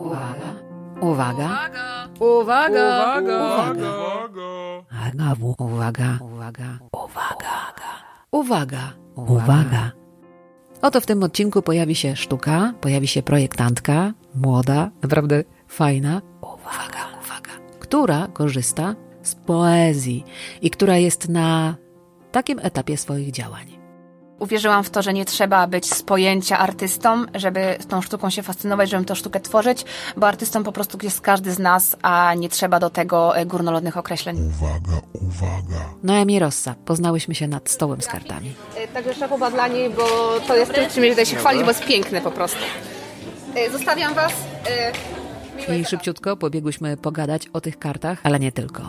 Uwaga. Uwaga. Uwaga! Uwaga. Uwaga. Uwaga. Uwaga. Uwaga. Uwaga. Oto w tym odcinku pojawi się sztuka, pojawi się projektantka, młoda, naprawdę fajna. Uwaga, uwaga. Która korzysta z poezji i która jest na takim etapie swoich działań. Uwierzyłam w to, że nie trzeba być z pojęcia artystą, żeby tą sztuką się fascynować, żeby tę sztukę tworzyć, bo artystą po prostu jest każdy z nas, a nie trzeba do tego e, górnolotnych określeń. Uwaga, uwaga. Noemi Rossa. Poznałyśmy się nad stołem z kartami. Także szapoba dla niej, bo to jest tym, czym tutaj się chwalić, bo jest piękne po prostu. E, Zostawiam Was. I szybciutko pobiegłyśmy pogadać o tych kartach, ale nie tylko.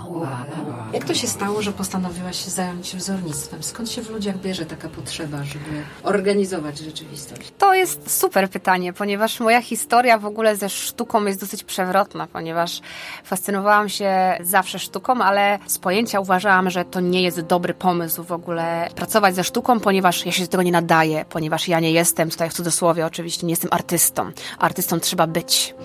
Jak to się stało, że postanowiłaś się zająć się wzornictwem? Skąd się w ludziach bierze taka potrzeba, żeby organizować rzeczywistość? To jest super pytanie, ponieważ moja historia w ogóle ze sztuką jest dosyć przewrotna, ponieważ fascynowałam się zawsze sztuką, ale z pojęcia uważałam, że to nie jest dobry pomysł w ogóle pracować ze sztuką, ponieważ ja się do tego nie nadaję, ponieważ ja nie jestem, tutaj w cudzysłowie oczywiście, nie jestem artystą. Artystą trzeba być.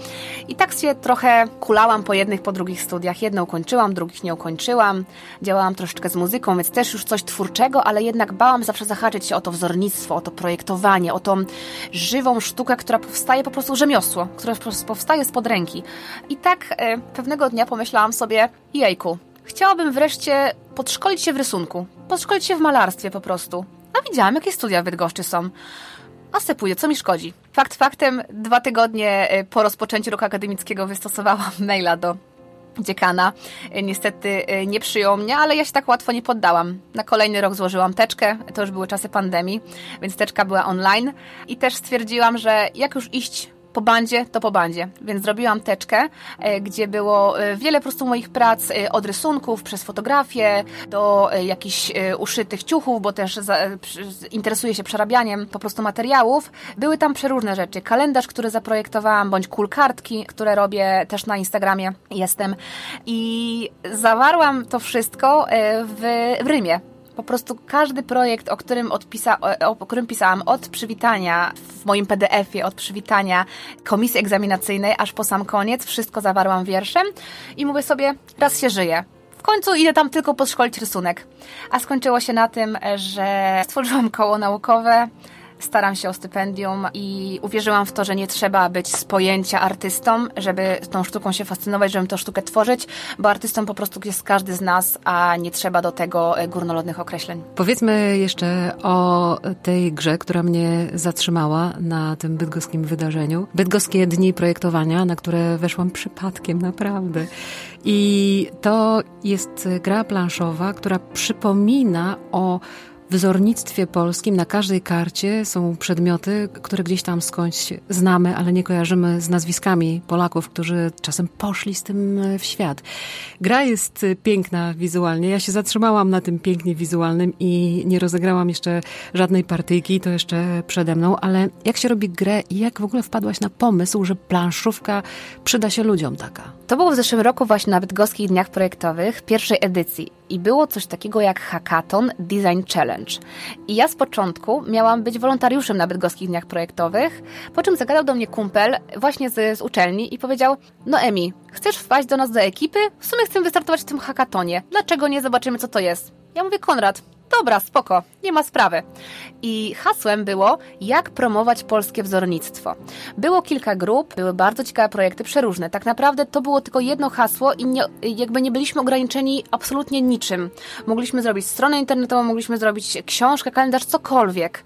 I tak się trochę kulałam po jednych, po drugich studiach. Jedne ukończyłam, drugich nie ukończyłam. Działałam troszeczkę z muzyką, więc też już coś twórczego, ale jednak bałam zawsze zahaczyć się o to wzornictwo, o to projektowanie, o tą żywą sztukę, która powstaje po prostu rzemiosło, które powstaje spod ręki. I tak e, pewnego dnia pomyślałam sobie, jejku, chciałabym wreszcie podszkolić się w rysunku, podszkolić się w malarstwie po prostu. A widziałam, jakie studia w Bydgoszczy są. A se pójdę, co mi szkodzi? Fakt faktem, dwa tygodnie e, po rozpoczęciu roku akademickiego wystosowałam maila do dziekana. E, Niestety e, nie przyjął mnie, ale ja się tak łatwo nie poddałam. Na kolejny rok złożyłam teczkę, to już były czasy pandemii, więc teczka była online i też stwierdziłam, że jak już iść po bandzie, to po bandzie. Więc zrobiłam teczkę, e, gdzie było e, wiele po prostu moich prac e, od rysunków przez fotografię do jakichś uszytych ciuchów, bo też za, interesuję się przerabianiem po prostu materiałów. Były tam przeróżne rzeczy. Kalendarz, który zaprojektowałam, bądź kulkartki, które robię też na Instagramie jestem. I zawarłam to wszystko w, w Rymie. Po prostu każdy projekt, o którym, odpisa, o, o którym pisałam od przywitania w moim PDF-ie, od przywitania komisji egzaminacyjnej, aż po sam koniec, wszystko zawarłam wierszem i mówię sobie, raz się żyje. W końcu idę tam tylko podszkolić rysunek. A skończyło się na tym, że stworzyłam koło naukowe, staram się o stypendium i uwierzyłam w to, że nie trzeba być z pojęcia artystą, żeby tą sztuką się fascynować, żeby tę sztukę tworzyć, bo artystą po prostu jest każdy z nas, a nie trzeba do tego e, górnolotnych określeń. Powiedzmy jeszcze o tej grze, która mnie zatrzymała na tym bydgoskim wydarzeniu. Bydgoskie dni projektowania, na które weszłam przypadkiem, naprawdę. I to jest gra planszowa, która przypomina o wzornictwie polskim. Na każdej karcie są przedmioty, które gdzieś tam skądś znamy, ale nie kojarzymy z nazwiskami Polaków, którzy czasem poszli z tym w świat. Gra jest piękna wizualnie. Ja się zatrzymałam na tym pięknie wizualnym i nie rozegrałam jeszcze żadnej partyjki, to jeszcze przede mną, ale jak się robi grę i jak w ogóle wpadłaś na pomysł, że planszówka przyda się ludziom taka? To było w zeszłym roku właśnie na Bydgoskich Dniach Projektowych, pierwszej edycji. I było coś takiego jak Hackathon Design Challenge. I ja z początku miałam być wolontariuszem na Bydgoskich Dniach Projektowych, po czym zagadał do mnie kumpel właśnie z, z uczelni i powiedział, no Emi, chcesz wpaść do nas do ekipy? W sumie chcę wystartować w tym hackatonie. Dlaczego nie zobaczymy, co to jest? Ja mówię, Konrad, dobra, spoko, nie ma sprawy. I hasłem było, jak promować polskie wzornictwo. Było kilka grup, były bardzo ciekawe projekty, przeróżne. Tak naprawdę to było tylko jedno hasło i nie, jakby nie byliśmy ograniczeni absolutnie niczym. Mogliśmy zrobić stronę internetową, mogliśmy zrobić książkę, kalendarz, cokolwiek.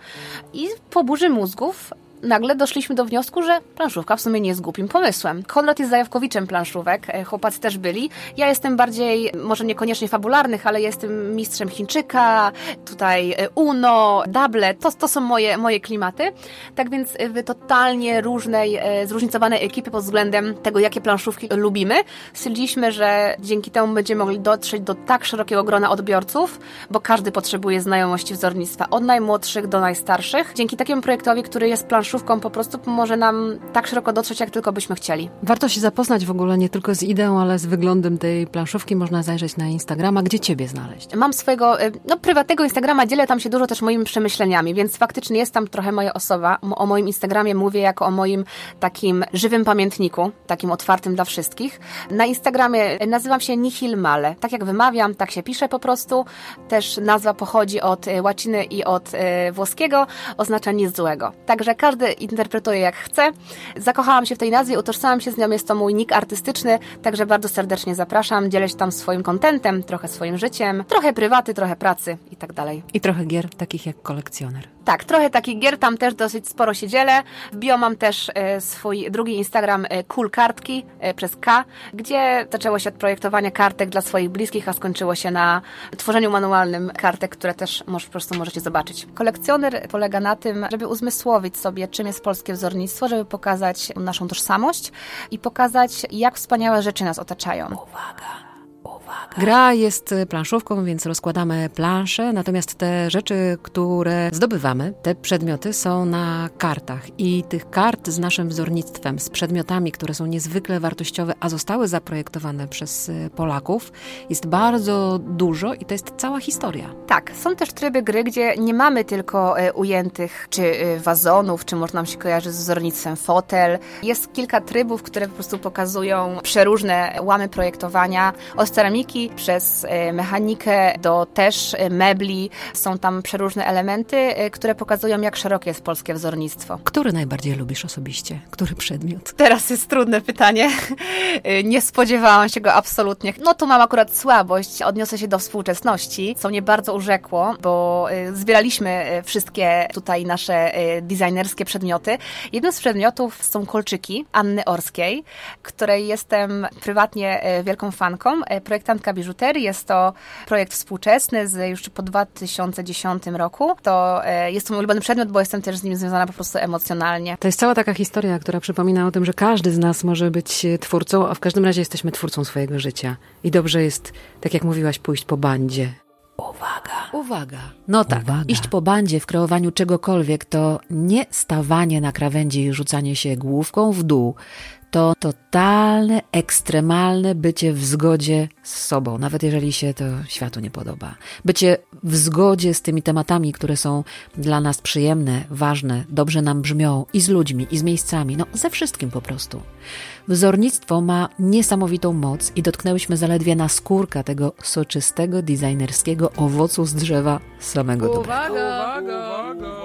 I po burzy mózgów nagle doszliśmy do wniosku, że planszówka w sumie nie jest głupim pomysłem. Konrad jest zajawkowiczem planszówek, e, chłopacy też byli. Ja jestem bardziej, może niekoniecznie fabularnych, ale jestem mistrzem Chińczyka, tutaj e, Uno, Double, to, to są moje, moje klimaty. Tak więc e, w totalnie różnej, zróżnicowanej ekipy pod względem tego, jakie planszówki lubimy, stwierdziliśmy, że dzięki temu będziemy mogli dotrzeć do tak szerokiego grona odbiorców, bo każdy potrzebuje znajomości wzornictwa, od najmłodszych do najstarszych. Dzięki takiemu projektowi, który jest planszówką, planszówką po prostu pomoże nam tak szeroko dotrzeć, jak tylko byśmy chcieli. Warto się zapoznać w ogóle nie tylko z ideą, ale z wyglądem tej planszówki. Można zajrzeć na Instagrama. Gdzie ciebie znaleźć? Mam swojego y, no, prywatnego Instagrama, dzielę tam się dużo też moimi przemyśleniami, więc faktycznie jest tam trochę moja osoba. O moim Instagramie mówię jako o moim takim żywym pamiętniku, takim otwartym dla wszystkich. Na Instagramie nazywam się Nihil Male. Tak jak wymawiam, tak się pisze po prostu. Też nazwa pochodzi od y, łaciny i od y, włoskiego, oznacza nic złego. Także każdy interpretuje jak chce. Zakochałam się w tej nazwie, utożsamiam się z nią, jest to mój nick artystyczny, także bardzo serdecznie zapraszam. Dzielę się tam swoim kontentem, trochę swoim życiem, trochę prywaty, trochę pracy i tak dalej. I trochę gier takich jak kolekcjoner. Tak, trochę takich gier, tam też dosyć sporo się dzielę. W bio mam też e, swój drugi Instagram e, Cool Kartki e, przez K, gdzie zaczęło się od projektowania kartek dla swoich bliskich, a skończyło się na tworzeniu manualnym kartek, które też może, po prostu możecie zobaczyć. Kolekcjoner polega na tym, żeby uzmysłowić sobie, czym jest polskie wzornictwo, żeby pokazać naszą tożsamość i pokazać, jak wspaniałe rzeczy nas otaczają. Uwaga! Gra jest planszówką, więc rozkładamy plansze, natomiast te rzeczy, które zdobywamy, te przedmioty są na kartach i tych kart z naszym wzornictwem, z przedmiotami, które są niezwykle wartościowe, a zostały zaprojektowane przez y, Polaków, jest bardzo dużo i to jest cała historia. Tak, są też tryby gry, gdzie nie mamy tylko y, ujętych czy y, wazonów, czy można nam się kojarzy z wzornictwem fotel. Jest kilka trybów, które po prostu pokazują przeróżne łamy projektowania, od przez e, mechanikę do też e, mebli. Są tam przeróżne elementy, e, które pokazują, jak szerokie jest polskie wzornictwo. Który najbardziej lubisz osobiście? Który przedmiot? Teraz jest trudne pytanie. Nie spodziewałam się go absolutnie. No tu mam akurat słabość. Odniosę się do współczesności, co mnie bardzo urzekło, bo zbieraliśmy wszystkie tutaj nasze designerskie przedmioty. Jednym z przedmiotów są kolczyki Anny Orskiej, której jestem prywatnie wielką fanką projektantka biżuterii. Jest to projekt współczesny z już po 2010 roku. To e, jest to mój ulubiony przedmiot, bo jestem też z nim związana po prostu emocjonalnie. To jest cała taka historia, która przypomina o tym, że każdy z nas może być twórcą, a w każdym razie jesteśmy twórcą swojego życia. I dobrze jest, tak jak mówiłaś, pójść po bandzie. Uwaga! Uwaga! No tak, Uwaga. iść po bandzie w kreowaniu czegokolwiek to nie stawanie na krawędzi i rzucanie się główką w dół, to totalne, ekstremalne bycie w zgodzie z sobą, nawet jeżeli się to światu nie podoba. Bycie w zgodzie z tymi tematami, które są dla nas przyjemne, ważne, dobrze nam brzmią i z ludźmi, i z miejscami, no ze wszystkim po prostu. Wzornictwo ma niesamowitą moc i dotknęłyśmy zaledwie na skórka tego soczystego, designerskiego owocu z drzewa samego dobrego.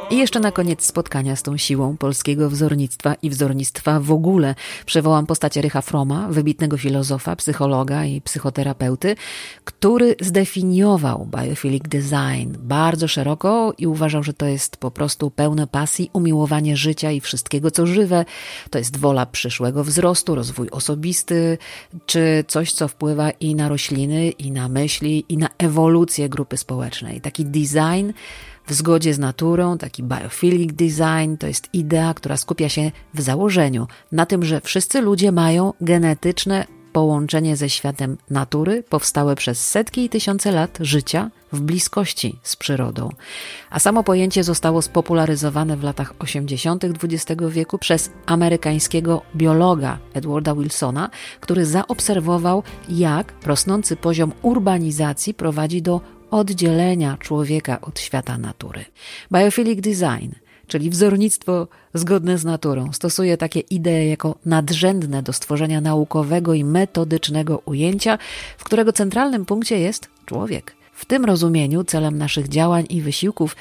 I jeszcze na koniec spotkania z tą siłą polskiego wzornictwa i wzornictwa w ogóle przywołam postać Rycha Froma, wybitnego filozofa, psychologa i psychoterapeuty, który zdefiniował biophilic design bardzo szeroko i uważał, że to jest po prostu pełne pasji, umiłowanie życia i wszystkiego, co żywe. To jest wola przyszłego wzrostu, rozwój osobisty, czy coś, co wpływa i na rośliny, i na myśli, i na ewolucję grupy społecznej. Taki design w zgodzie z naturą, taki biophilic design to jest idea, która skupia się w założeniu na tym, że wszyscy ludzie mają genetyczne połączenie ze światem natury powstałe przez setki i tysiące lat życia w bliskości z przyrodą. A samo pojęcie zostało spopularyzowane w latach 80. XX wieku przez amerykańskiego biologa Edwarda Wilsona, który zaobserwował, jak rosnący poziom urbanizacji prowadzi do oddzielenia człowieka od świata natury. Biophilic design czyli wzornictwo zgodne z naturą, stosuje takie idee jako nadrzędne do stworzenia naukowego i metodycznego ujęcia, w którego centralnym punkcie jest człowiek. W tym rozumieniu celem naszych działań i wysiłków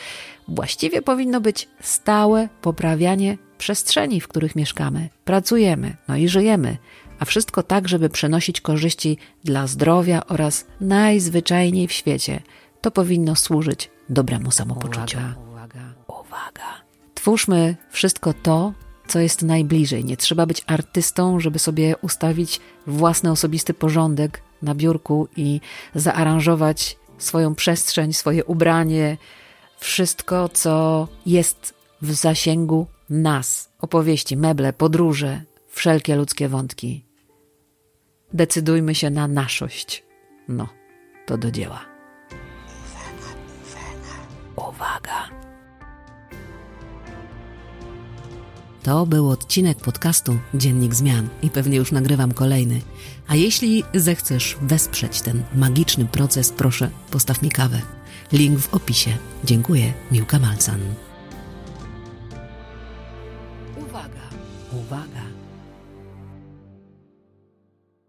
właściwie powinno być stałe poprawianie przestrzeni, w których mieszkamy, pracujemy, no i żyjemy, a wszystko tak, żeby przynosić korzyści dla zdrowia oraz najzwyczajniej w świecie. To powinno służyć dobremu samopoczuciu. Uwaga, uwaga, uwaga. Twórzmy wszystko to, co jest najbliżej. Nie trzeba być artystą, żeby sobie ustawić własny osobisty porządek na biurku i zaaranżować swoją przestrzeń, swoje ubranie, wszystko, co jest w zasięgu nas. Opowieści, meble, podróże, wszelkie ludzkie wątki. Decydujmy się na naszość. No, to do dzieła. Uwaga. To był odcinek podcastu Dziennik Zmian i pewnie już nagrywam kolejny. A jeśli zechcesz wesprzeć ten magiczny proces, proszę postaw mi kawę. Link w opisie. Dziękuję, Miłka Malcan.